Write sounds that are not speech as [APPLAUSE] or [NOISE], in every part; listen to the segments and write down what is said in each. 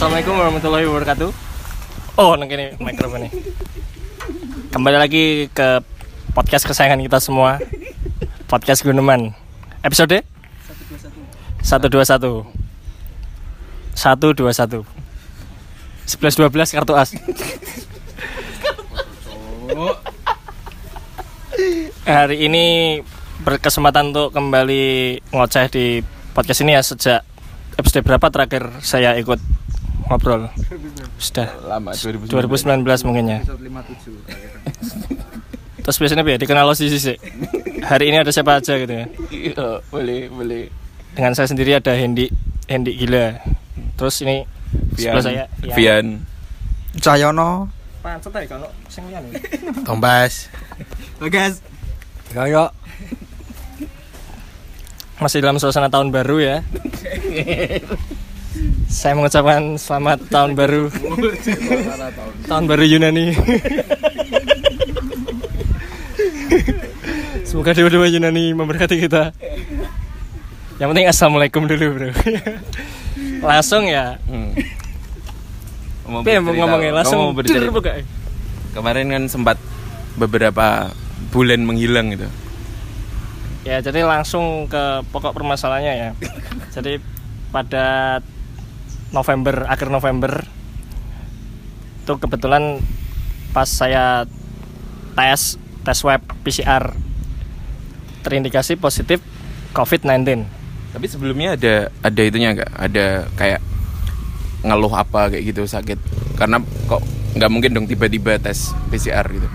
Assalamualaikum warahmatullahi wabarakatuh. Oh, nang kene mikrofon nih. Kembali lagi ke podcast kesayangan kita semua. Podcast Guneman. Episode 121. 121. 11 12 kartu as. Hari ini berkesempatan untuk kembali ngoceh di podcast ini ya sejak episode berapa terakhir saya ikut ngobrol? Sudah lama 2019 mungkin ya. Terus biasanya ya dikenal lo sih sih. Hari ini ada siapa aja gitu ya. Iya, boleh, boleh. Dengan saya sendiri ada Hendi, Hendi gila. Terus ini sebelah saya Ian. Vian. Cahyono Pancet aja kalau sing liyan ya. [LAUGHS] Tombas Bagas. Gayo Masih dalam suasana tahun baru ya. [LAUGHS] Saya mengucapkan selamat tahun baru. tahun baru Yunani. Semoga dewa-dewa Yunani memberkati kita. Yang penting assalamualaikum dulu bro. langsung ya. Hmm. Mau ngomongnya langsung. mau bercerita. Kemarin kan sempat beberapa bulan menghilang gitu. Ya jadi langsung ke pokok permasalahannya ya. Jadi pada November akhir November itu kebetulan pas saya tes tes web PCR terindikasi positif COVID-19. Tapi sebelumnya ada ada itunya nggak? Ada kayak ngeluh apa kayak gitu sakit? Karena kok nggak mungkin dong tiba-tiba tes PCR gitu.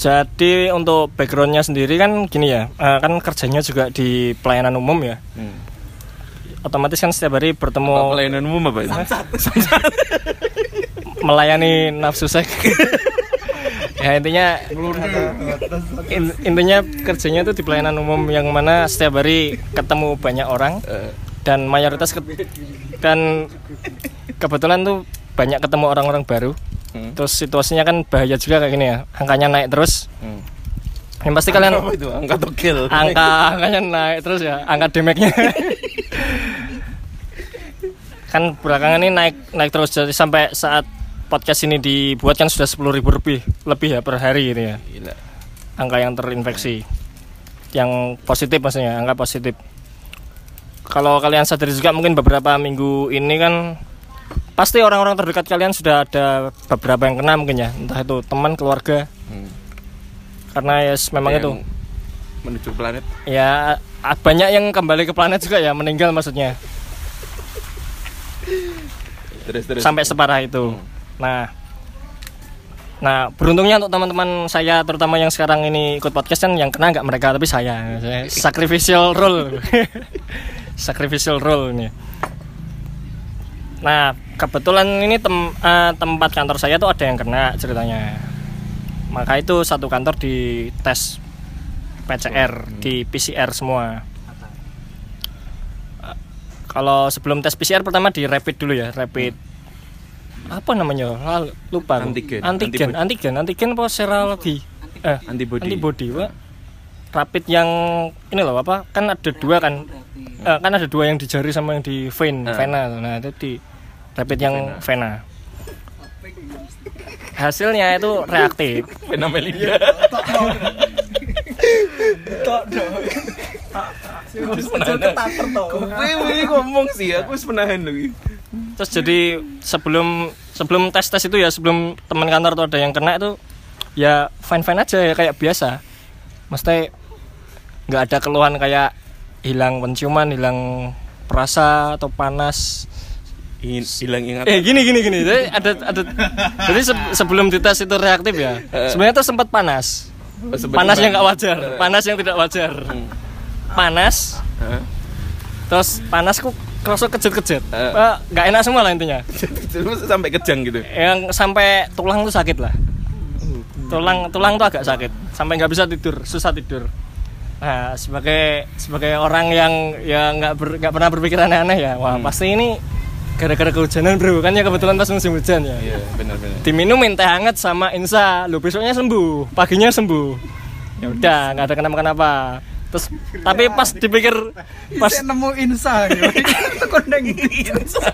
Jadi untuk backgroundnya sendiri kan gini ya, eh, kan kerjanya juga di pelayanan umum ya. Hmm. Otomatis kan setiap hari Apa bertemu pelayanan umum apa itu? melayani nafsu seks. [LAUGHS] ya intinya in- intinya kerjanya itu di pelayanan umum yang mana setiap hari ketemu banyak orang Eh, dan mayoritas ke- dan kebetulan tuh banyak ketemu orang-orang baru. hmm. Terus situasinya kan bahaya juga kayak gini ya. Angkanya naik terus. Hmm. Yang pasti kalian Apa itu angka togel. angka angkanya naik terus ya angka demeknya [LAUGHS] kan belakangan ini naik naik terus. Jadi sampai saat podcast ini dibuat kan sudah sepuluh ribu lebih lebih ya per hari gitu ya. Gila. angka yang terinfeksi. Yang positif maksudnya angka positif. Kalau kalian sadar juga mungkin beberapa minggu ini kan pasti orang-orang terdekat kalian sudah ada beberapa yang kena mungkin ya. Entah itu teman keluarga. Hmm. karena ya memang Yang itu. menuju planet. ya banyak yang kembali ke planet juga ya meninggal maksudnya Terus terus. sampai separah itu. Nah. Nah beruntungnya untuk teman-teman saya terutama yang sekarang ini ikut podcast kan yang kena nggak mereka tapi saya, saya sacrificial role. [LAUGHS] Sacrificial role ini. Nah kebetulan ini tem- eh, tempat kantor saya tuh ada yang kena ceritanya. Maka itu satu kantor di tes PCR di PCR semua kalau sebelum tes PCR pertama di rapid dulu ya rapid apa namanya? Lal- lupa. Antigen. antigen antigen. antigen. Apa serologi? Eh Antibody. antibody Pak. rapid yang ini loh apa? Kan ada dua kan? Eh, kan ada dua yang di jari sama yang di vein Ah. vena nah itu di rapid yang vena. Hasilnya itu reaktif [LAUGHS] [LAUGHS] Gue ini ngomong sih, aku harus menahan lagi. terus jadi sebelum sebelum tes tes itu ya sebelum teman kantor tuh ada yang kena itu ya fine fine aja ya kayak biasa. Mesti nggak ada keluhan kayak hilang penciuman hilang perasa atau panas. Hilang ingat. eh gini gini gini. Jadi ada ada jadi se- sebelum dites itu reaktif ya sebenarnya tuh sempat panas. Oh, panas. yang nggak wajar panas yang tidak wajar panas. Hah? terus panasku kerasa kejut-kejut. Eh, nggak enak semua lah intinya. [LAUGHS] Terus sampai kejang gitu. yang sampai tulang tuh sakit lah. Tulang tulang tuh agak sakit. Sampai nggak bisa tidur susah tidur. Nah sebagai sebagai orang yang yang nggak ber- nggak pernah berpikir aneh-aneh ya wah pasti ini gara-gara kehujanan bro. Kan ya kebetulan pas musim hujan ya. Iya, benar-benar. diminumin teh hangat sama insa. Lu besoknya sembuh paginya sembuh. Ya udah. Nggak ada kenapa kenapa terus tapi pas dipikir pas Pas nemu insa [LAUGHS] gitu. Kondeng insa.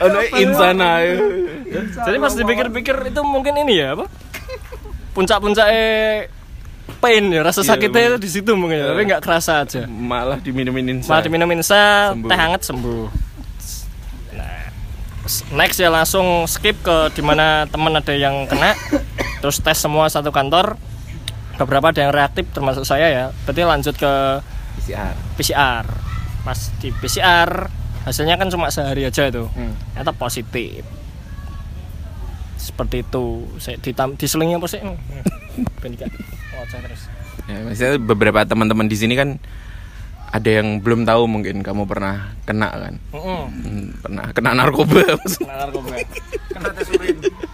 Ono insana. Jadi pas dipikir-pikir itu mungkin ini ya apa? Puncak-puncak pain ya rasa Iya, sakitnya itu di situ mungkin ya, tapi nggak kerasa aja. Malah diminumin insa. Malah diminumin sa, Sembuh. teh hangat sembuh. Nah, next ya langsung skip ke di mana teman ada yang kena, terus tes semua satu kantor. Beberapa ada yang reaktif termasuk saya ya. Berarti lanjut ke PCR. PCR. Pas di PCR hasilnya kan cuma sehari aja itu. Hmm. Ternyata positif. Seperti itu. Saya ditam diselingi apa sih? Hmm. [LAUGHS] Terus. Ya, beberapa teman-teman di sini kan ada yang belum tahu mungkin kamu pernah kena kan. Heeh. Hmm, pernah kena narkoba. Kena narkoba. [LAUGHS]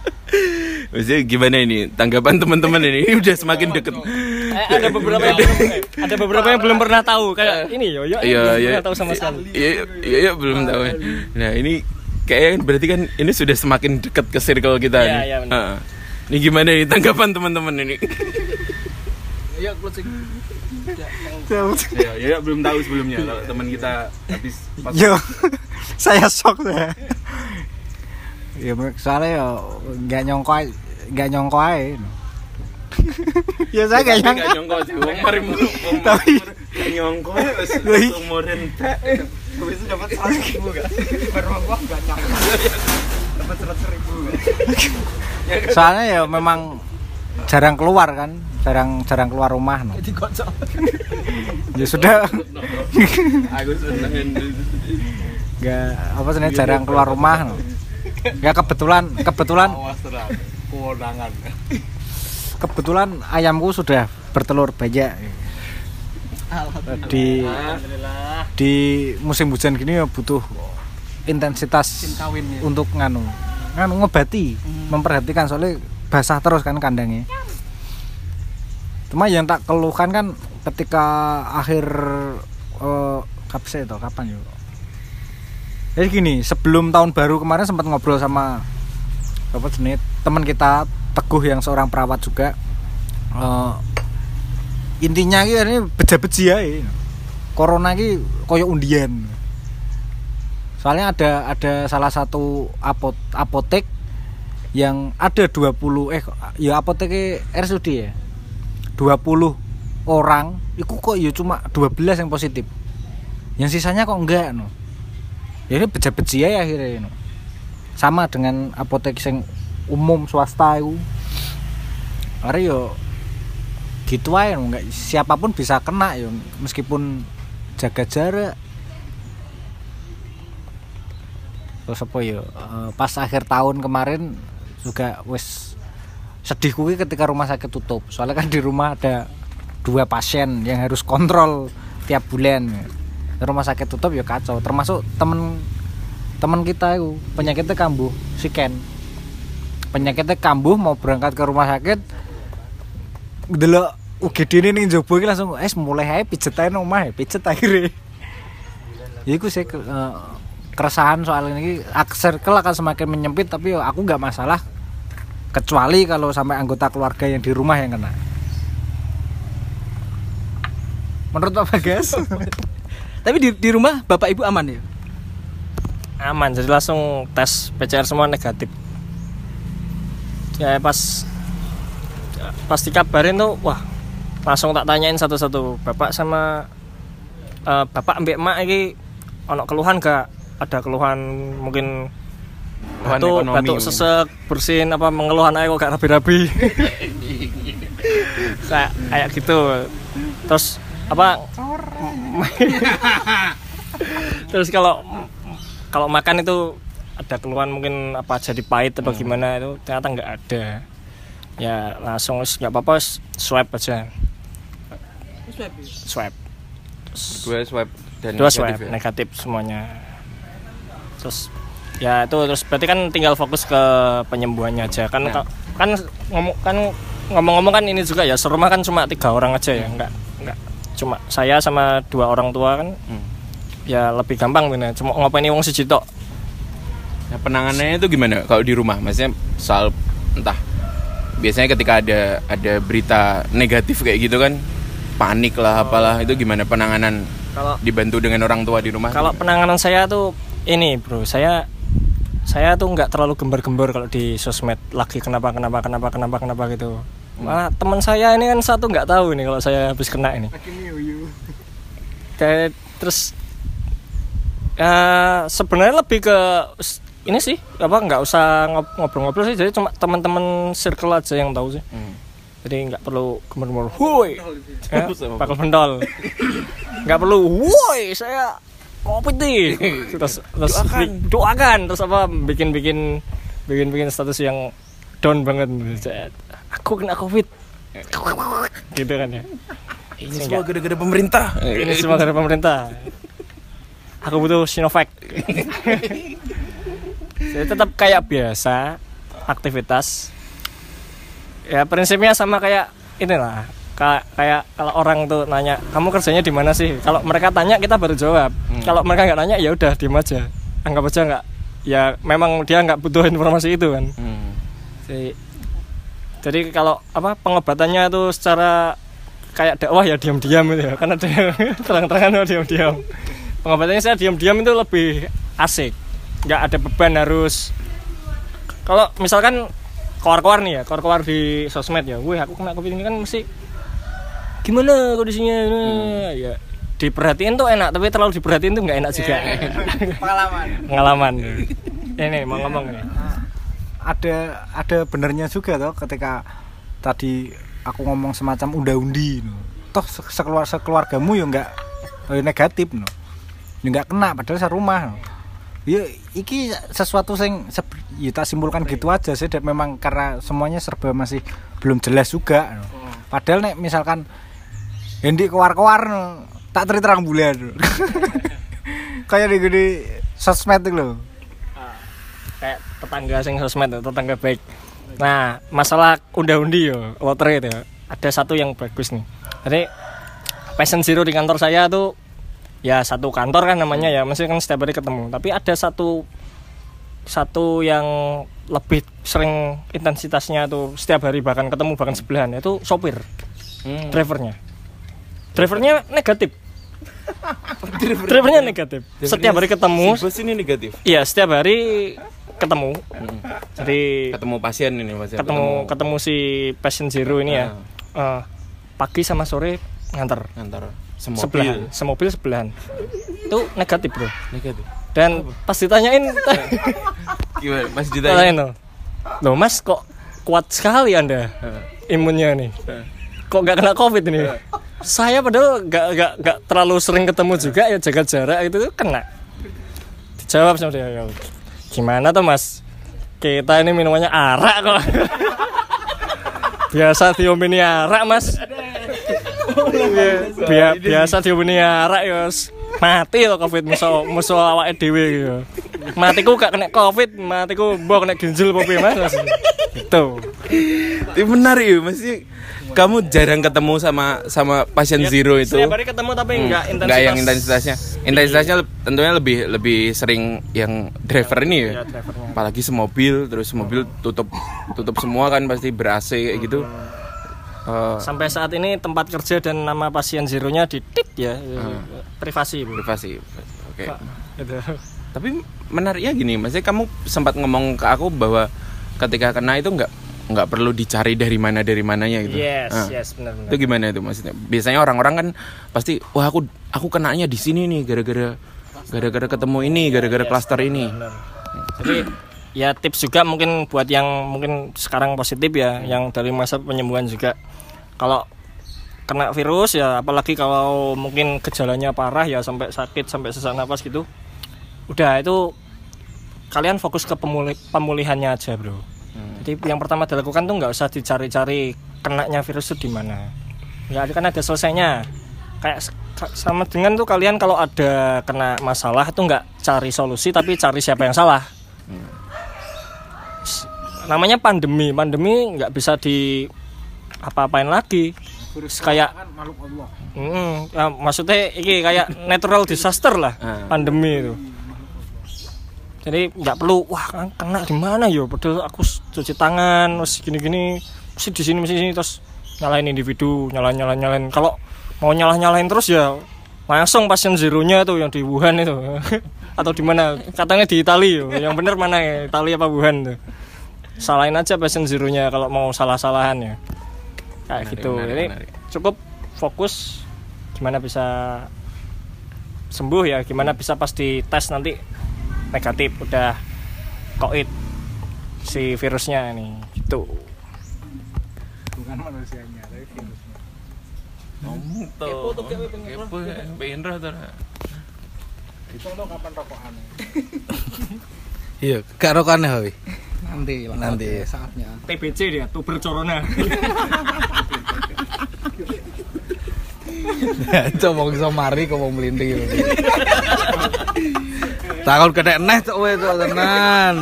Maksudnya gimana ini tanggapan teman-teman ini? Ini udah semakin deket. Eh, ada beberapa yang belum, eh, ada beberapa yang belum pernah tahu kayak ini yo yo Iya, belum iya. tahu sama sekali. Iya, iya, iya, belum tahu. Nah, ini kayaknya berarti kan ini sudah semakin dekat ke circle kita Iya, nih. iya, benar. Heeh. Ini gimana nih tanggapan teman-teman ini? Iya, closing. ya, ya, belum tahu sebelumnya teman kita habis pas Yo, [LAUGHS] saya shock saya. Ya soalnya ya nggak nyongko nggak nyongko aja. [LAUGHS] ya saya nggak Tapi nyangka. nggak nyongko sih, wong mari wong Tapi- nggak nyongko wis [LAUGHS] Wih. umurin Habis itu dapat seratus ribu kan? Baru gua nggak nyangka. Dapat seratus ribu Soalnya ya memang jarang keluar kan, jarang jarang keluar rumah. No. ya sudah, aku seneng nggak apa sih jarang keluar rumah. No. Ya kebetulan kebetulan. Kewenangan. Kebetulan ayamku sudah bertelur banyak. Di Alhamdulillah. di musim hujan gini ya butuh intensitas untuk nganu nganu ngobati memperhatikan. Soalnya basah terus kan kandangnya. Cuma yang tak keluhkan kan ketika akhir eh kapan sih itu? Kapan yuk jadi gini sebelum tahun baru kemarin sempat ngobrol sama apa jenis teman kita teguh yang seorang perawat juga Eh, intinya ini beja-beji ae. Corona ki koyo undian. Soalnya ada ada salah satu apot, apotek yang ada 20 eh ya apotek RSUD ya. 20 orang itu kok ya cuma 12 yang positif. Yang sisanya kok enggak no. Ya ini beja-beji ae akhirnya no. Sama dengan apotek yang umum swasta itu. Hari yo gitu aja nggak siapa pun bisa kena yo meskipun jaga jarak terus apa eh, pas akhir tahun kemarin juga wes sedih kuwi ketika rumah sakit tutup soalnya kan di rumah ada dua pasien yang harus kontrol tiap bulan rumah sakit tutup ya kacau. Termasuk temen temen kita itu penyakitnya kambuh si Ken. Penyakitnya kambuh mau berangkat ke rumah sakit delok UGD ini nih jobo iki langsung es mulai aja pijet aja nang omah ya pijet akhirnya ya iku sih eh, keresahan soal ini. Circle akan semakin menyempit tapi ya aku nggak masalah. Kecuali kalau sampai anggota keluarga yang di rumah yang kena. Menurut Pak Bagas [LAUGHS] Tapi di, di rumah bapak ibu aman ya? Aman, jadi langsung tes PCR semua negatif. Ya pas pas dikabarin tuh, wah langsung tak tanyain satu-satu. Bapak sama eh, bapak mbak mak ini ono keluhan gak? Ada keluhan mungkin Keluhan batuk, ekonomi batuk sesek, bersin apa mengeluhan aja kok gak rapi-rapi. [LAUGHS] kayak kayak gitu. Terus apa? [LAUGHS] Terus kalau kalau makan itu ada keluhan mungkin apa jadi pahit atau gimana itu ternyata nggak ada. Ya langsung nggak apa-apa swab aja. Swab. dua swab dan Dua negatif swab ya? negatif semuanya. Terus ya itu terus berarti kan tinggal fokus ke penyembuhannya aja kan Nah. kan ngomong kan ngomong-ngomong kan ini juga ya serumah kan cuma tiga orang aja ya nggak nggak cuma saya sama dua orang tua kan Hmm. ya lebih gampang bener cuma ngapain wong siji tok Nah, penanganannya itu gimana kalau di rumah? Maksudnya soal entah biasanya ketika ada ada berita negatif kayak gitu kan panik lah apalah itu gimana penanganan kalau dibantu dengan orang tua di rumah? kalau penanganan saya tuh ini bro saya saya tuh nggak terlalu gembar-gembor kalau di sosmed lagi kenapa kenapa kenapa kenapa kenapa gitu malah teman saya ini kan satu nggak tahu nih kalau saya habis kena ini. Kayak- terus eh, sebenarnya lebih ke ini sih apa nggak usah ngob- ngobrol-ngobrol sih. Jadi cuma teman-teman circle aja yang tahu sih. Hmm. jadi nggak perlu gemar-gemar woi! Ya, bakal pendol nggak perlu woi saya kopi nih. Terus terus Doakan. bi- doakan terus apa bikin bikin bikin bikin status yang down banget aku kena covid. Gitu kan ya? Ini semua gara-gara pemerintah. ini semua dari pemerintah. Aku butuh Sinovac. Saya tetap kayak biasa aktivitas. Ya prinsipnya sama kayak inilah. Ka- kayak kalau orang tuh nanya kamu kerjanya di mana sih? Kalau mereka tanya kita baru jawab. Kalau mereka nggak nanya ya udah diem aja. Anggap aja nggak ya memang dia nggak butuh informasi itu kan. Hmm. jadi, jadi kalau apa pengobatannya itu secara kayak dakwah ya diam-diam itu ya. Karena ada yang [LAUGHS] terang-terangan oh, diam-diam. Pengobatannya saya diam-diam itu lebih asik. Nggak ada beban harus kalau misalkan keluar-keluar nih ya keluar-keluar di sosmed ya wih aku kena covid ini kan mesti gimana kondisinya? Nah, ya diperhatiin tuh enak tapi terlalu diperhatiin tuh nggak enak juga. [LAUGHS] Pengalaman. Pengalaman. Ini mau ngomong nih ada ada benernya juga toh ketika tadi aku ngomong semacam unda-undi no. toh se- sekeluar sekeluargamu ya nggak eh, negatif no ya nggak kena padahal serumah no. ya iki sesuatu yang ya tak simpulkan gitu aja sih dan memang karena semuanya serba masih belum jelas juga no. padahal nek misalkan Hendi keluar-keluar no, tak teri terang bulan no. [LAUGHS] kayak di gede sosmed itu loh kayak tetangga sing sosmed tetangga baik. Nah masalah undi-undi yo lotre itu ya, ada satu yang bagus nih. Jadi passion zero di kantor saya tuh ya satu kantor kan namanya ya masih kan setiap hari ketemu. Tapi ada satu satu yang lebih sering intensitasnya tuh setiap hari bahkan ketemu bahkan sebelahan itu sopir. Hmm. drivernya. Drivernya negatif. [LAUGHS] Drivernya negatif. Setiap hari ketemu. ini negatif. Iya, setiap hari ketemu. Jadi Ketemu pasien ini pasien. ketemu ketemu si passion zero ini ya. Eh, pagi sama sore nganter. antar Sebelahan, semobil semobil sebelahan. Itu negatif, Bro. negatif. Dan pas ditanyain Gimana? Pas ditanya. ditanyain loh. Loh, Mas kok kuat sekali Anda imunnya nih. Kok nggak kena Covid ini? Saya padahal nggak nggak nggak terlalu sering ketemu juga ya jaga jarak itu kena. Dijawab sama dia, "Ya, gimana tuh Mas? Kita ini minumannya arak kok. biasa diomini arak Mas. Bia- biasa diomini arak ya wis mati loh covid musuh musuh awake dhewe gitu. Matiku gak kena covid, matiku mbok kena ginjal piye Mas? Gitu. Itu benar ya, masih kamu jarang ketemu sama sama pasien zero itu. Setiap hari ketemu tapi enggak intensitas. Enggak yang intensitasnya. Intensitasnya tentunya lebih lebih sering yang driver ini ya. Ya, drivernya. Apalagi semobil, terus mobil tutup tutup semua kan pasti ber AC kayak gitu. Eh, Sampai saat ini tempat kerja dan nama pasien zeronya di tit ya. Privasi, Bu. privasi. Oke. Gitu. Tapi menariknya gini, maksudnya kamu sempat ngomong ke aku bahwa ketika kena itu nggak nggak perlu dicari dari mana dari mananya gitu. Yes, Ah. yes, benar benar. Itu gimana itu maksudnya? Biasanya orang-orang kan pasti wah aku aku kenanya di sini nih gara-gara gara-gara ketemu ini, gara-gara klaster ini. Benar. Jadi ya tips juga mungkin buat yang mungkin sekarang positif ya, yang dari masa penyembuhan juga. Kalau kena virus ya, apalagi kalau mungkin gejalanya parah ya sampai sakit sampai sesak napas gitu, udah itu kalian fokus ke pemuli- pemulihannya aja bro. Jadi yang pertama dilakukan tuh nggak usah dicari-cari kenanya virus itu di mana. Nggak akan ada selesainya. Kayak sama dengan tuh kalian kalau ada kena masalah tuh nggak cari solusi tapi cari siapa yang salah. Namanya pandemi, pandemi nggak bisa di apa-apain lagi. Kayak kan makhluk Allah Mm, ya, maksudnya ini kayak natural disaster lah Ah. pandemi itu. Jadi nggak perlu wah kan kena di mana yo padahal aku cuci tangan terus gini-gini mesti di sini mesti di sini terus nyalain individu nyalain nyalain nyalain. Kalau mau nyalah nyalain terus ya langsung pasien zeronya tuh yang di Wuhan itu. [LAUGHS] Atau di mana? Katanya di Itali yo. yang bener mana ya? Itali apa Wuhan tuh? Salahin aja pasien zeronya kalau mau salah-salahan ya. Kayak Menarik, gitu. menarik, ini menarik. cukup fokus gimana bisa sembuh ya gimana bisa pas di tes nanti negatif udah koit si virusnya ini gitu bukan manusianya tapi virusnya ngomong tuh kepo pengen roh tuh itu lo kapan rokokan [LAUGHS] Iya, gak rokokan ya. Nanti lah. Nanti. saatnya. TBC dia tuber corona [LAUGHS] Coba iso mari kok wong mlinding iki. Takon kena neh cok we cok tenan.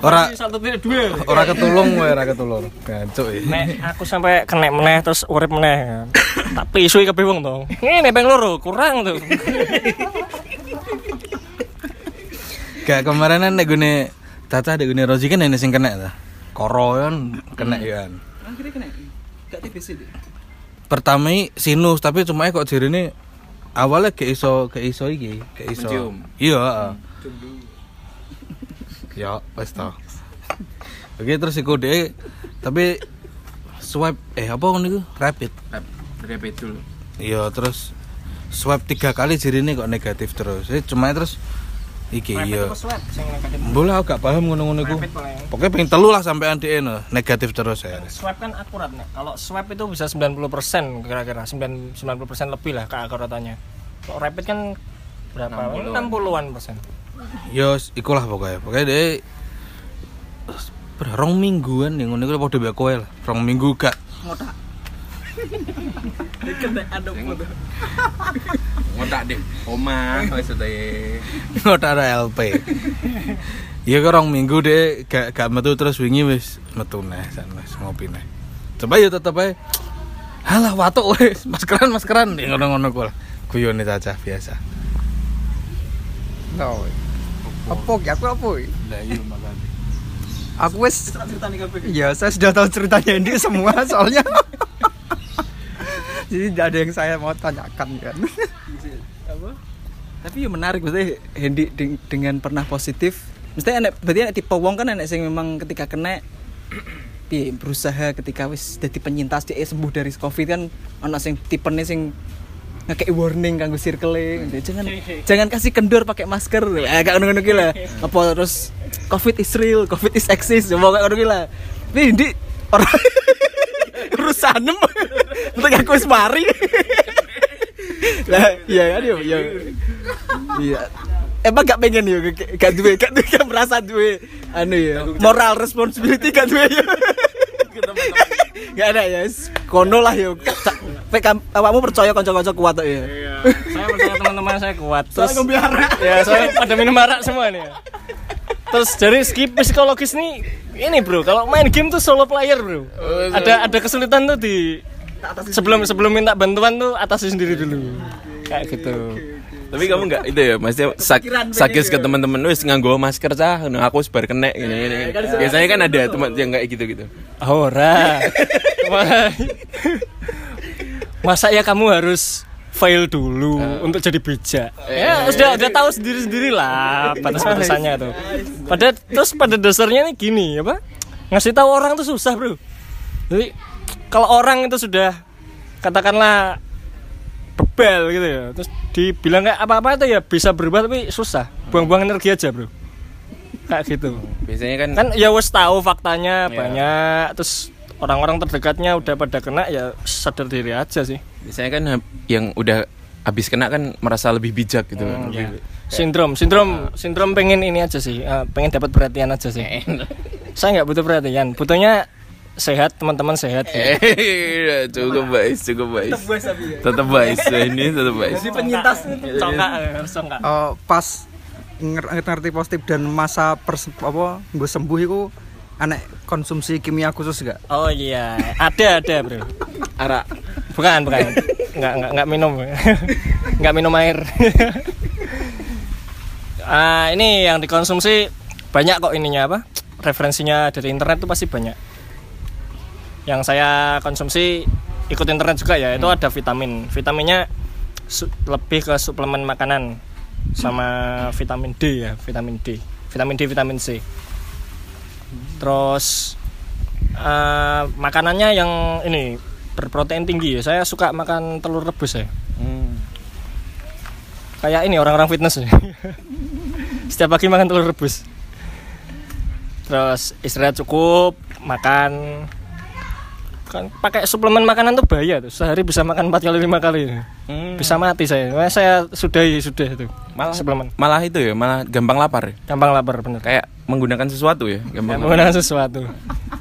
Ora- satu tidak dua Ora ketulung we, ora ketulung. Gancuk iki. nek aku sampai kena meneh terus urip meneh tak pisui kabeh wong to ngene ping loro kurang tuh Gak kemarin nek gune Tata nek gune Rozi kan ini sing kena ta. Koro kan kena kan. Akhirnya kena. Gak TBC deh. Pertama sinus tapi cuma kok jarine awalnya gak iso gak iso iki, gak iso. Mencium. Iya. Ya, wis to. Oke, terus iku dhek tapi swipe eh apa ngono iku? Rapid. rapid dulu Iya, terus swipe tiga kali jarine kok negatif terus. Eh, cuma terus iki iya. Bola aku gak paham ngono-ngono iku. Pokoknya pengen telu lah sampai anti no. negatif terus ya. swab kan akurat nih kalau swab itu bisa 90% kira-kira 9 90% lebih lah keakuratannya kalau rapid kan berapa 60-an. 60-an persen Yo, ikulah pokoknya. Pokoknya ber- rong mingguan yang ngono iku padha mbek kowe lah. Rong minggu gak Ngotak. Kena foto. Ngotak deh omah maksudnya ngono ada LP. Iya kok rong minggu deh gak gak metu terus wingi wis metu neh san wis ngopi neh. Coba yo tetep ae. Halah watuk wis, maskeran maskeran ya ngono-ngono lah. Guyone cacah biasa. No. Apa ya aku apa? ya? Lah iya makane. Aku wis Iya, saya sudah tahu ceritanya ini semua soalnya. Jadi tidak ada yang saya mau tanyakan kan. Apa? Tapi ya menarik Hendy deng- dengan pernah positif. Mesti enek berarti enek tipe wong kan enek sing memang ketika kena piye berusaha ketika wis dadi penyintas dia sembuh dari covid kan ana sing tipene sing ngekei warning kanggo circle jangan jangan kasih kendor pakai masker eh gak ngono-ngono lah apa terus covid is real covid is exist coba kayak ngono lah tapi di orang [LAUGHS] urusanem untuk aku wis mari. Lah iya kan yo yo iya. Emang gak pengen yo gak- gak duwe gak duwe gak merasa duwe anu ya moral responsibility gak duwe yo gak ada ya kono lah yo Pek kamu percaya kanca-kanca kuat tuh ya? Saya percaya teman-teman saya kuat. Terus arak. ya saya pada minum arak semua nih ya. Terus dari segi psikologis nih ini bro. Kalau main game tuh solo player bro. Ada ada kesulitan tuh di sebelum sebelum minta bantuan tuh atasi sendiri dulu. Kayak gitu. tapi kamu nggak itu ya maksudnya sak sakit ke teman-teman wis nganggo masker cah. Nah aku sebar kena ini ini biasanya kan ada teman yang kayak gitu gitu ora. [LAUGHS] Wah. masa ya kamu harus fail dulu untuk jadi bijak. Ya sudah udah tahu sendiri sendiri lah batas batasannya tuh. Pada terus pada dasarnya nih gini apa? Ngasih tahu orang tuh susah bro. Jadi kalau orang itu sudah katakanlah bebel gitu ya terus dibilang kayak apa-apa itu ya bisa berubah tapi susah. Buang-buang energi aja bro. Kayak gitu. Biasanya kan kan ya wes tahu faktanya Ya. banyak terus orang-orang terdekatnya udah pada kena ya sadar diri aja sih biasanya kan yang udah habis kena kan merasa lebih bijak gitu kan. Ya. sindrom sindrom sindrom pengen ini aja sih eh, pengen dapat perhatian aja sih saya nggak butuh perhatian butuhnya sehat teman-teman sehat Eh, cukup baik, cukup baik. Tetap baik, ini tetap baik. penyintas congkak eh, harus congkak Eh, pas nger- ngerti positif dan masa pers apa gue sembuh itu anek konsumsi kimia khusus gak? oh iya ada ada bro. Arak. bukan bukan. Nggak nggak nggak minum. [LAUGHS] Nggak minum air. [LAUGHS] Ah ini yang dikonsumsi banyak kok ininya apa? Referensinya dari internet tuh pasti banyak. Yang saya konsumsi ikut internet juga ya itu ada vitamin. Vitaminnya lebih ke suplemen makanan sama vitamin D ya vitamin D. Vitamin D vitamin C terus eh, makanannya yang ini berprotein tinggi. Ya saya suka makan telur rebus ya. Hmm. kayak ini orang-orang fitness nih. [LAUGHS] setiap pagi makan telur rebus. Terus istirahat cukup makan. Kan pakai suplemen makanan tuh bahaya tuh. Sehari bisa makan 4 kali lima kali. Hmm. bisa mati saya. Saya sudahi sudah itu malah suplemen. malah itu ya malah gampang lapar ya. gampang lapar bener. Kayak menggunakan sesuatu ya Ya, gampang menggunakan sesuatu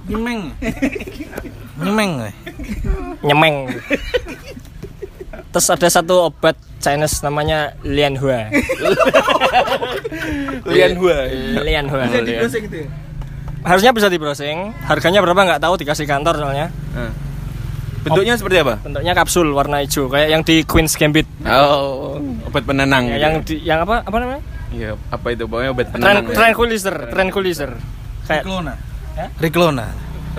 Nyemeng. [LAUGHS] Nyemeng. nyemeng terus ada satu obat Chinese namanya Lianhua [LAUGHS] Lianhua. Lianhua Bisa di browsing gitu ya? harusnya bisa di browsing harganya berapa nggak tahu dikasih kantor soalnya Nah. Bentuknya seperti apa? bentuknya kapsul warna hijau kayak yang di Queen's Gambit Oh, obat penenang. Ya, gitu. yang di yang apa apa namanya Iya, apa itu? Pokoknya obat Tran penenang. ya. tranquilizer tranquilizer kayak Riklona. Ya? Riklona.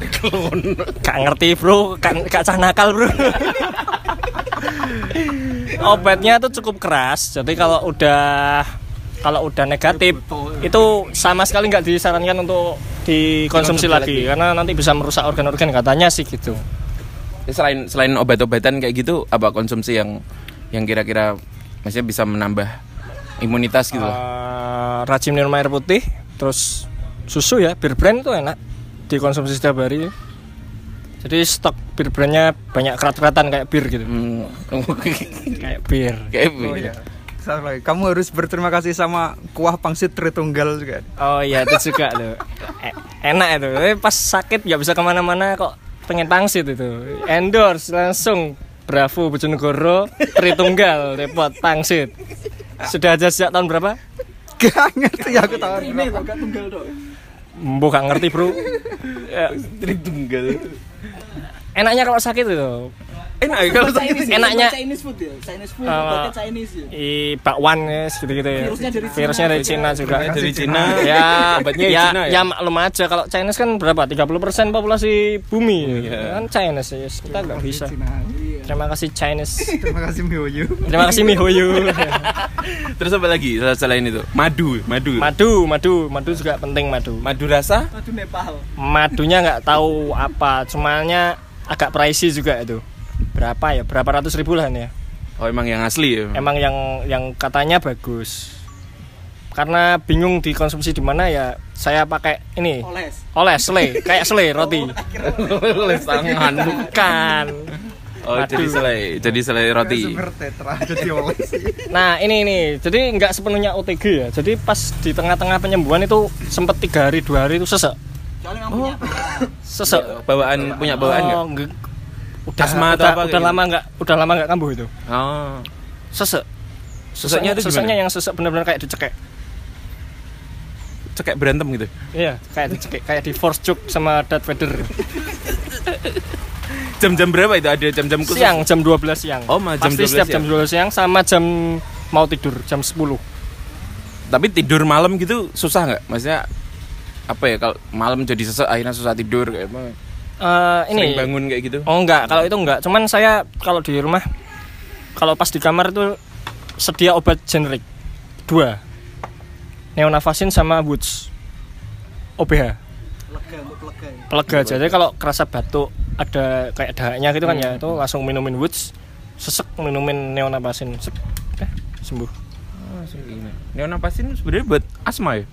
[LAUGHS] gak ngerti bro gak, gak cah nakal bro obatnya tuh cukup keras jadi kalau udah kalau udah negatif itu sama sekali nggak disarankan untuk dikonsumsi lagi karena nanti bisa merusak organ-organ katanya sih gitu Ya, selain selain obat-obatan kayak gitu, apa konsumsi yang yang kira-kira maksudnya bisa menambah imunitas gitu loh. Eh, rajin minum air putih terus susu ya bir brand itu enak dikonsumsi setiap hari jadi stok bir brandnya banyak kerat-keratan kayak bir gitu Hmm. [LAUGHS] kayak bir kayak Oh gitu. iya. Salah. Kamu harus berterima kasih sama kuah pangsit Tritunggal juga. Oh iya itu juga tuh E- enak itu Tapi pas sakit nggak bisa ke mana-mana kok pengen pangsit itu endorse langsung Bravo Bojonegoro Tritunggal repot pangsit sudah ada sejak tahun berapa? Gak ngerti aku tahu. Ini gak tunggal dong. Mbok gak ngerti bro Ya, Tritunggal. enaknya kalau sakit itu Enak ya kalau enaknya Chinese food ya. Chinese food. Uh, obatnya Chinese ya. i bakwan ya gitu gitu ya Virusnya dari Cina. virusnya dari Cina juga dari Cina. [LAUGHS] ya Obatnya ya, Cina ya ya? maklum aja kalau Chinese kan berapa 30% populasi bumi Iya. kan Chinese ya kita nggak bisa. Terima kasih Chinese [LAUGHS] Terima kasih Mihoyo. terima kasih mihoyo [LAUGHS] Terus apa lagi selain itu? Madu, madu. madu madu madu juga penting madu Madu rasa? Madu Nepal. madunya nggak tahu apa cumannya agak pricey juga itu berapa ya berapa ratus ribu lah ya Oh, emang yang asli ya. emang yang yang katanya bagus karena bingung dikonsumsi di mana ya saya pakai ini Oles. oles sele kayak sele roti Oleh [LAUGHS] tangan. bukan Oh, Madu. jadi selai, jadi selai roti. [LAUGHS] Nah ini ini. Jadi nggak sepenuhnya OTG ya. Jadi pas di tengah-tengah penyembuhan itu sempet tiga hari dua hari itu sesek. Punya [LAUGHS] sesek. Bawaan punya bawaan nggak? Oh, nggak. udah Asma atau udah, apa udah kayak lama nggak udah lama nggak kambuh itu. Oh. sesek. Seseknya itu seseknya yang sesek benar-benar kayak dicekek Cekek berantem gitu. iya kayak dicekek kayak di force choke sama Darth Vader Jam-jam berapa itu? Ada jam-jam khusus? siang jam 12 siang Oh, ma- jam pasti 12 setiap siang. jam 12 siang sama jam mau tidur jam 10 Tapi tidur malam gitu susah nggak? Maksudnya apa ya kalau malam jadi sesek akhirnya susah tidur kayak apa? Eh, ini Sering bangun kayak gitu. oh enggak kalau itu enggak cuman saya kalau di rumah kalau pas di kamar itu sedia obat generik dua neonavasin sama woods. OBH lega untuk lega. ya. pelega aja. Jadi kalau kerasa batuk ada kayak dahaknya gitu kan ya itu langsung minumin woods sesek minumin neonavasin Sep, eh, sembuh. Neonapasin sebenarnya buat asma ya?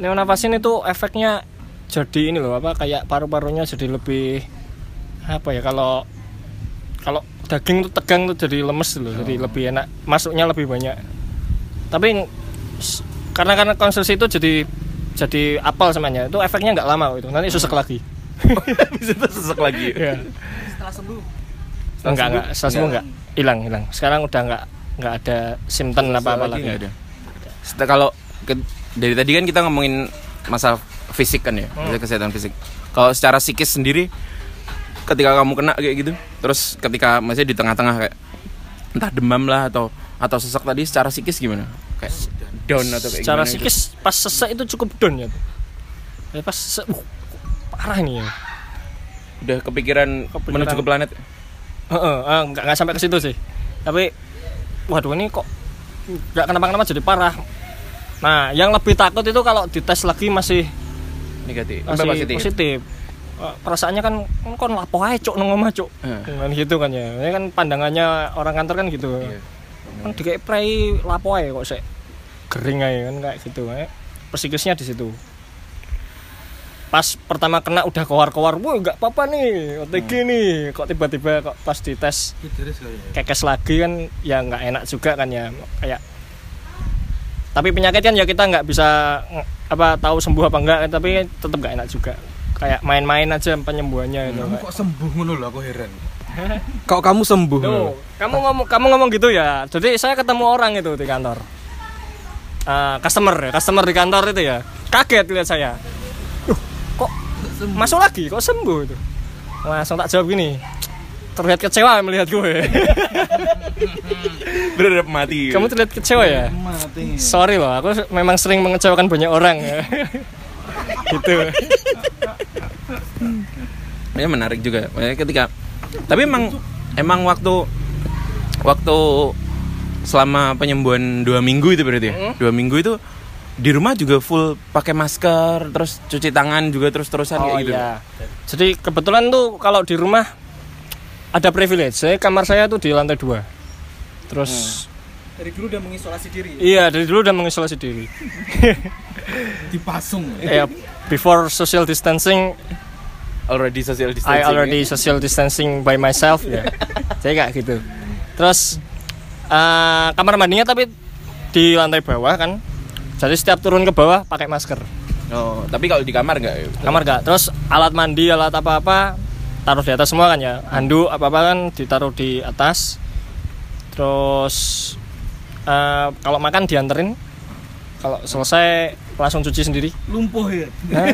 neonavasin itu efeknya jadi ini loh apa kayak paru-parunya jadi lebih apa ya kalau kalau daging tuh tegang tuh jadi lemes loh jadi lebih enak. Masuknya lebih banyak. Tapi karena karena konsumsi itu jadi jadi apal semuanya. Itu efeknya nggak lama kok [LAUGHS] itu nanti susek lagi. Bisa tuh sesek lagi. ya Setelah sembuh. enggak enggak setelah sembuh enggak hilang hilang. Sekarang udah enggak enggak ada simptom apa apa lagi nggak ada. Setelah kalau ke- dari tadi kan kita ngomongin masalah fisik kan ya, masalah kesehatan fisik. Kalau secara psikis sendiri, ketika kamu kena kayak gitu, terus ketika masih di tengah-tengah kayak entah demam lah atau atau sesak tadi, secara psikis gimana? Kayak down atau kayak secara gimana gitu? psikis pas sesek itu cukup down ya Eh, pas sesek uh, parah ini ya Udah kepikiran, Kepikiran. menuju ke planet. Heeh, eh, nggak nggak sampai ke situ sih. Tapi waduh ini kok nggak kenapa-kenapa jadi parah nah yang lebih takut itu kalau dites lagi masih negatif masih positif, positif. Eh, perasaannya kan kan kon lapo ae cuk nang omah cuk Eh. kan gitu kan ya ini kan pandangannya orang kantor kan gitu Iya. kan dikei prei lapo ae kok sik kering ae kan kayak gitu. Eh. psikisnya di situ. Pas pertama kena udah keluar-keluar wah nggak apa-apa nih OTG nih kok tiba-tiba kok pas dites kekes lagi kan ya nggak enak juga kan ya kayak tapi penyakit kan ya kita nggak bisa apa tahu sembuh apa enggak tapi tetap nggak enak juga. Kayak main-main aja penyembuhannya itu Kamu kok sembuh ngono lho aku heran. [LAUGHS] Kok kamu sembuh? Tuh, kamu ngomong kamu ngomong gitu ya? Jadi saya ketemu orang itu di kantor Eh, customer ya customer di kantor itu ya. Kaget lihat saya. Duh, kok masuk lagi? Kok sembuh itu? Langsung tak jawab gini terlihat kecewa melihat gue. [LAUGHS] Berharap mati. kamu terlihat kecewa ya? Mati. sorry loh aku memang sering mengecewakan banyak orang ya. [LAUGHS] Gitu. Ya menarik juga. Ketika tapi emang emang waktu waktu selama penyembuhan dua minggu itu berarti ya? Hmm. dua minggu itu di rumah juga full pakai masker terus cuci tangan juga terus terusan kayak oh gitu? iya. Jadi kebetulan tuh kalau di rumah ada privilege. Saya kamar saya tuh di lantai dua. Terus Dari dulu udah mengisolasi diri. iya dari dulu udah mengisolasi diri. [LAUGHS] Dipasung. ya before social distancing already social distancing I already social distancing by myself ya. [LAUGHS] Saya kayak gitu. Terus eh, kamar mandinya tapi di lantai bawah kan. Jadi setiap turun ke bawah pakai masker. Oh tapi kalau di kamar nggak? Kamar gak terus alat mandi alat apa apa taruh di atas semua kan ya. Handuk apa apa kan ditaruh di atas. Terus eh, kalau makan dianterin. Kalau selesai langsung cuci sendiri. Lumpuh ya. Hah?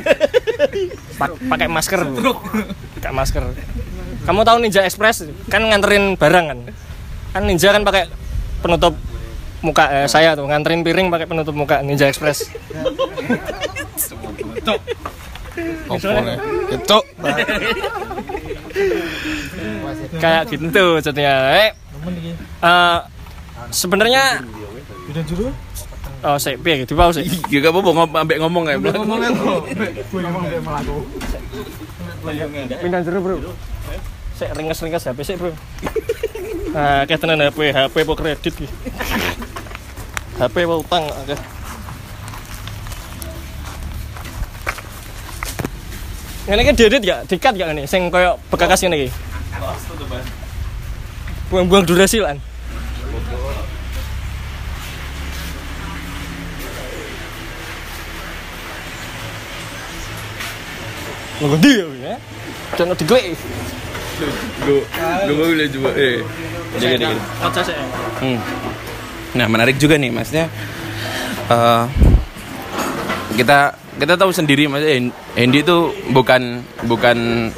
Pa- pakai masker. Pakai masker. Kamu tahu Ninja Express? Kan nganterin barang kan? Kan Ninja kan pakai penutup muka eh, saya tuh nganterin piring pakai penutup muka Ninja Express. Nih? Ketok. kayak gitu jadinya. Eh, eh, sebenarnya oh saya piye gitu mau sih ya gak apa-apa ngom ambek ngomong ya Ngomongnya kok. pindah jero bro. Saya ringkas HP sih bro nah kayak tenan HP HP po kredit ki HP po utang oke Ini kan diedit ya, dikat gak ini, sing koyo bekakas ini ki. Buang-buang durasi lan. Nggak dia ya. Jangan digelik. Gue gue boleh coba eh jadi saya. Hmm. Nah menarik juga nih maksudnya eh, kita kita tahu sendiri Hen- Hendy itu bukan bukan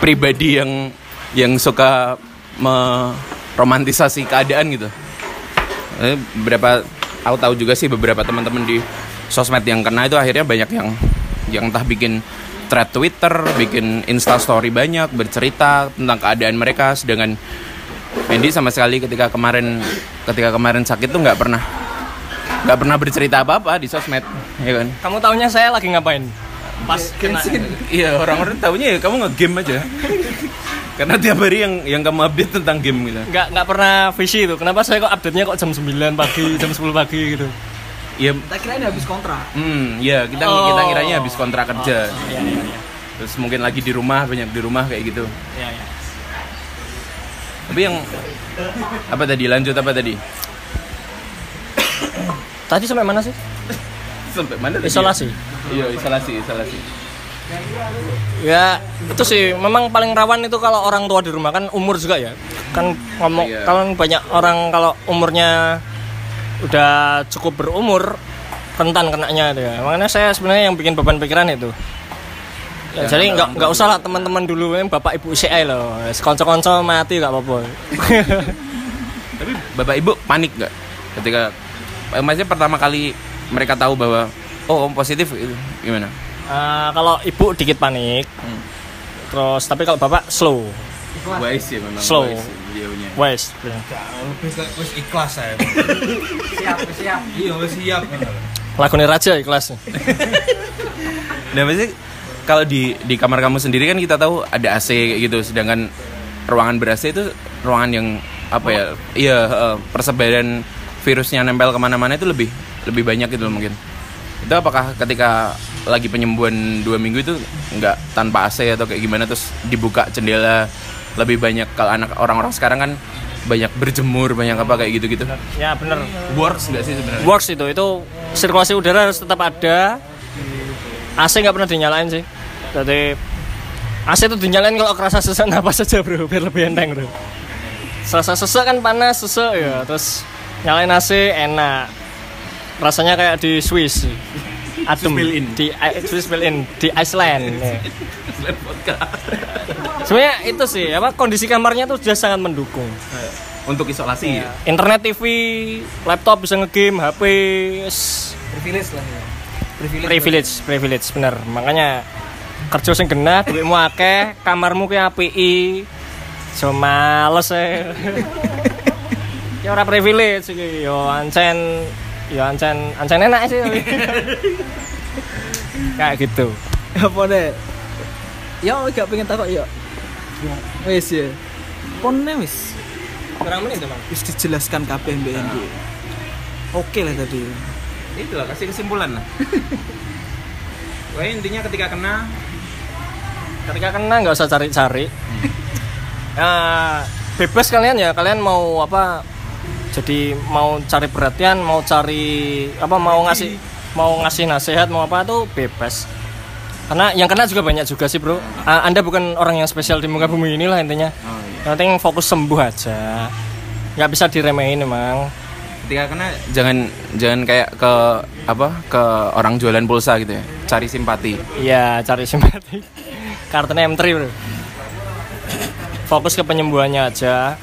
pribadi yang yang suka meromantisasi keadaan gitu. Eh, Beberapa aku tahu juga sih beberapa teman-teman di sosmed yang kena itu akhirnya banyak yang yang entah bikin thread Twitter, bikin Insta Story banyak bercerita tentang keadaan mereka sedangkan Mendy sama sekali ketika kemarin ketika kemarin sakit tuh nggak pernah nggak pernah bercerita apa apa di sosmed ya kan Kamu tahunya saya lagi ngapain? Pas kena. iya orang-orang tahunya ya kamu nge-game aja [LAUGHS] karena tiap hari yang yang kamu update tentang game gitu Nggak nggak pernah visi itu. Kenapa saya kok update-nya kok jam 9 pagi, jam 10 pagi gitu? Ya Kita kira ini habis kontrak. hmm ya kita Oh. kita kiranya habis kontrak kerja Iya iya iya. terus mungkin lagi di rumah banyak di rumah kayak gitu Iya iya. tapi yang apa tadi lanjut apa tadi Tadi sampai mana sih? sampai mana tadi? Isolasi. iya isolasi isolasi Ya, itu sih memang paling rawan itu kalau orang tua di rumah kan umur juga ya. Kan ngomong Iya. kalau banyak orang kalau umurnya udah cukup berumur rentan kenanya itu ya. Makanya saya sebenarnya yang bikin beban pikiran itu. Ya, Ya, jadi nggak nggak usah lah teman-teman dulu yang bapak ibu CI loh. Konco-konco mati nggak apa-apa. [LAUGHS] Tapi bapak ibu panik nggak ketika eh, maksudnya pertama kali mereka tahu bahwa oh om positif itu gimana? Eh, kalau ibu dikit panik, Hmm. terus tapi kalau bapak slow, wise ya memang Slow. wise beliaunya Wes. Lebih kayak wis ikhlas saya. siap siap Iya wis siap. Lagunya Raja ikhlas. Nah, maksudnya kalau di di kamar kamu sendiri kan kita tahu ada AC gitu, sedangkan ruangan ber AC itu ruangan yang apa ya? Iya, eh, persebaran virusnya nempel ke mana-mana itu lebih lebih banyak gitu loh mungkin. Itu apakah ketika lagi penyembuhan dua minggu itu nggak tanpa AC atau kayak gimana terus dibuka jendela lebih banyak kalau anak orang-orang sekarang kan banyak berjemur banyak apa kayak gitu-gitu Ya bener. works nggak sih sebenarnya Works itu itu sirkulasi udara harus tetap ada. AC nggak pernah dinyalain sih. Jadi AC itu dinyalain kalau kerasa sesak napas saja bro, biar lebih enteng bro. Serasa sesak kan panas sesak ya, terus nyalain AC enak. Rasanya kayak di Swiss. In. di I- Swiss built in di Iceland. [LAUGHS] ya. Sebenarnya itu sih apa kondisi kamarnya tuh sudah sangat mendukung. untuk isolasi ya Internet, TV, laptop bisa ngegame, HP, privilege lah ya privilege privilege, privilege bener. Makanya kerja sing genah, duitmu akeh, kamarmu ki API. So males e. [LAUGHS] ya ora privilege iki, yo ancen yo ancen ancen enak sih. [LAUGHS] Kayak gitu. apa deh? Ya gak pengen takut ya. Wis ya. Ponnya wis. Kurang menit Bang. wis dijelaskan kabeh mbak Endi. Oke lah tadi. Itulah kasih kesimpulan lah. [LAUGHS] Pokoknya intinya ketika kena ketika kena nggak usah cari-cari. Ya [LAUGHS] bebas kalian ya. Kalian mau apa jadi mau cari perhatian mau cari apa mau ngasih mau ngasih nasihat mau apa tuh bebas. Karena yang kena juga banyak juga sih bro. Anda bukan orang yang spesial di muka bumi inilah intinya. Yang penting fokus sembuh aja. Nggak bisa diremehin emang. Ketika kena jangan jangan kayak ke apa ke orang jualan pulsa gitu ya. Cari simpati. Iya, cari simpati. Kartunya M3, Bro. Fokus ke penyembuhannya aja.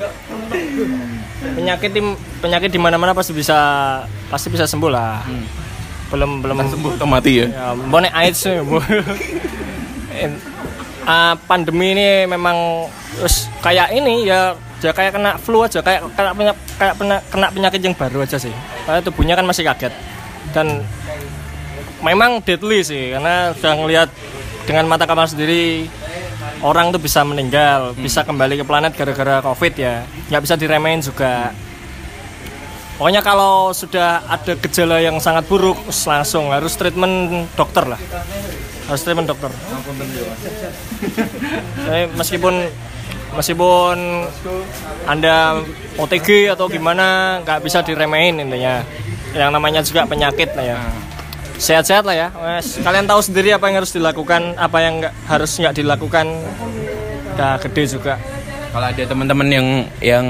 Penyakit di penyakit di mana-mana pasti bisa pasti bisa sembuh lah. Belum belum. Sembuh atau mati ya? Ya, bonek AIDS Bu. [LAUGHS] Ah, pandemi ini memang terus kayak ini ya ya kayak kena flu aja kayak kena kayak pena- kena penyakit yang baru aja sih. Karena tubuhnya kan masih kaget. Dan memang deadly sih karena sudah ngelihat dengan mata kapal sendiri orang tuh bisa meninggal bisa kembali ke planet gara-gara covid ya. Nggak bisa diremehin juga. Pokoknya kalau sudah ada gejala yang sangat buruk langsung harus treatment dokter lah. Harus treatment dokter. Jadi meskipun meskipun anda OTG atau gimana nggak bisa diremehin intinya. Yang namanya juga penyakit lah ya sehat-sehat lah ya. Wes, kalian tahu sendiri apa yang harus dilakukan apa yang nggak harus nggak dilakukan. Udah gede juga. Kalau ada teman-teman yang yang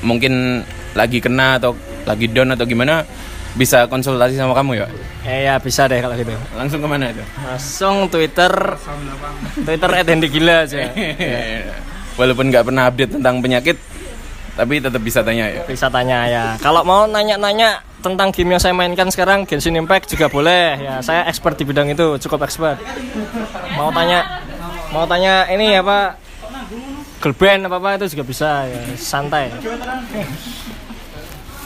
mungkin lagi kena atau lagi down atau gimana bisa konsultasi sama kamu ya? Eh ya bisa deh kalau gitu. Langsung ke mana itu? Langsung Twitter. Twitter @hendi gila aja. [LAUGHS] Walaupun nggak pernah update tentang penyakit tapi tetap bisa tanya ya bisa tanya ya kalau mau nanya-nanya tentang game yang saya mainkan sekarang Genshin Impact juga boleh ya saya expert di bidang itu cukup expert mau tanya mau tanya ini apa girl band apa apa itu juga bisa ya santai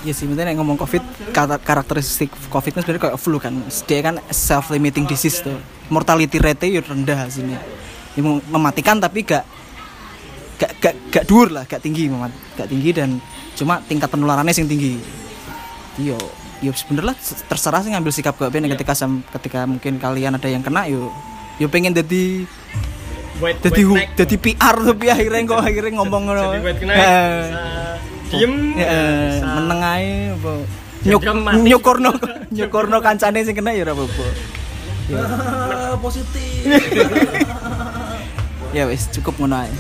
Iya sih, maksudnya nek ngomong COVID, karakteristik COVID kan sebenarnya kayak flu kan. Dia kan self limiting disease tuh. Mortality rate ya rendah sini. Ya, mem- mematikan tapi gak gak gak gak dur lah, gak tinggi memat, gak tinggi dan cuma tingkat penularannya sing tinggi. Yo, yo sebenarnya terserah sih ngambil sikap gak bener ketika sam- ketika mungkin kalian ada yang kena yo yo pengen jadi jadi hu, jadi PR tapi akhirnya kok akhirnya ngomong ngono. Eh. diem Ya, eh, bisa- meneng ae apa. Ya, Nyuk, dia mati. nyukurno [LAUGHS] nyukurno kancane sing kena ya ora apa-apa. Ya. [LAUGHS] positif [LAUGHS] Ya wis cukup ngono ae.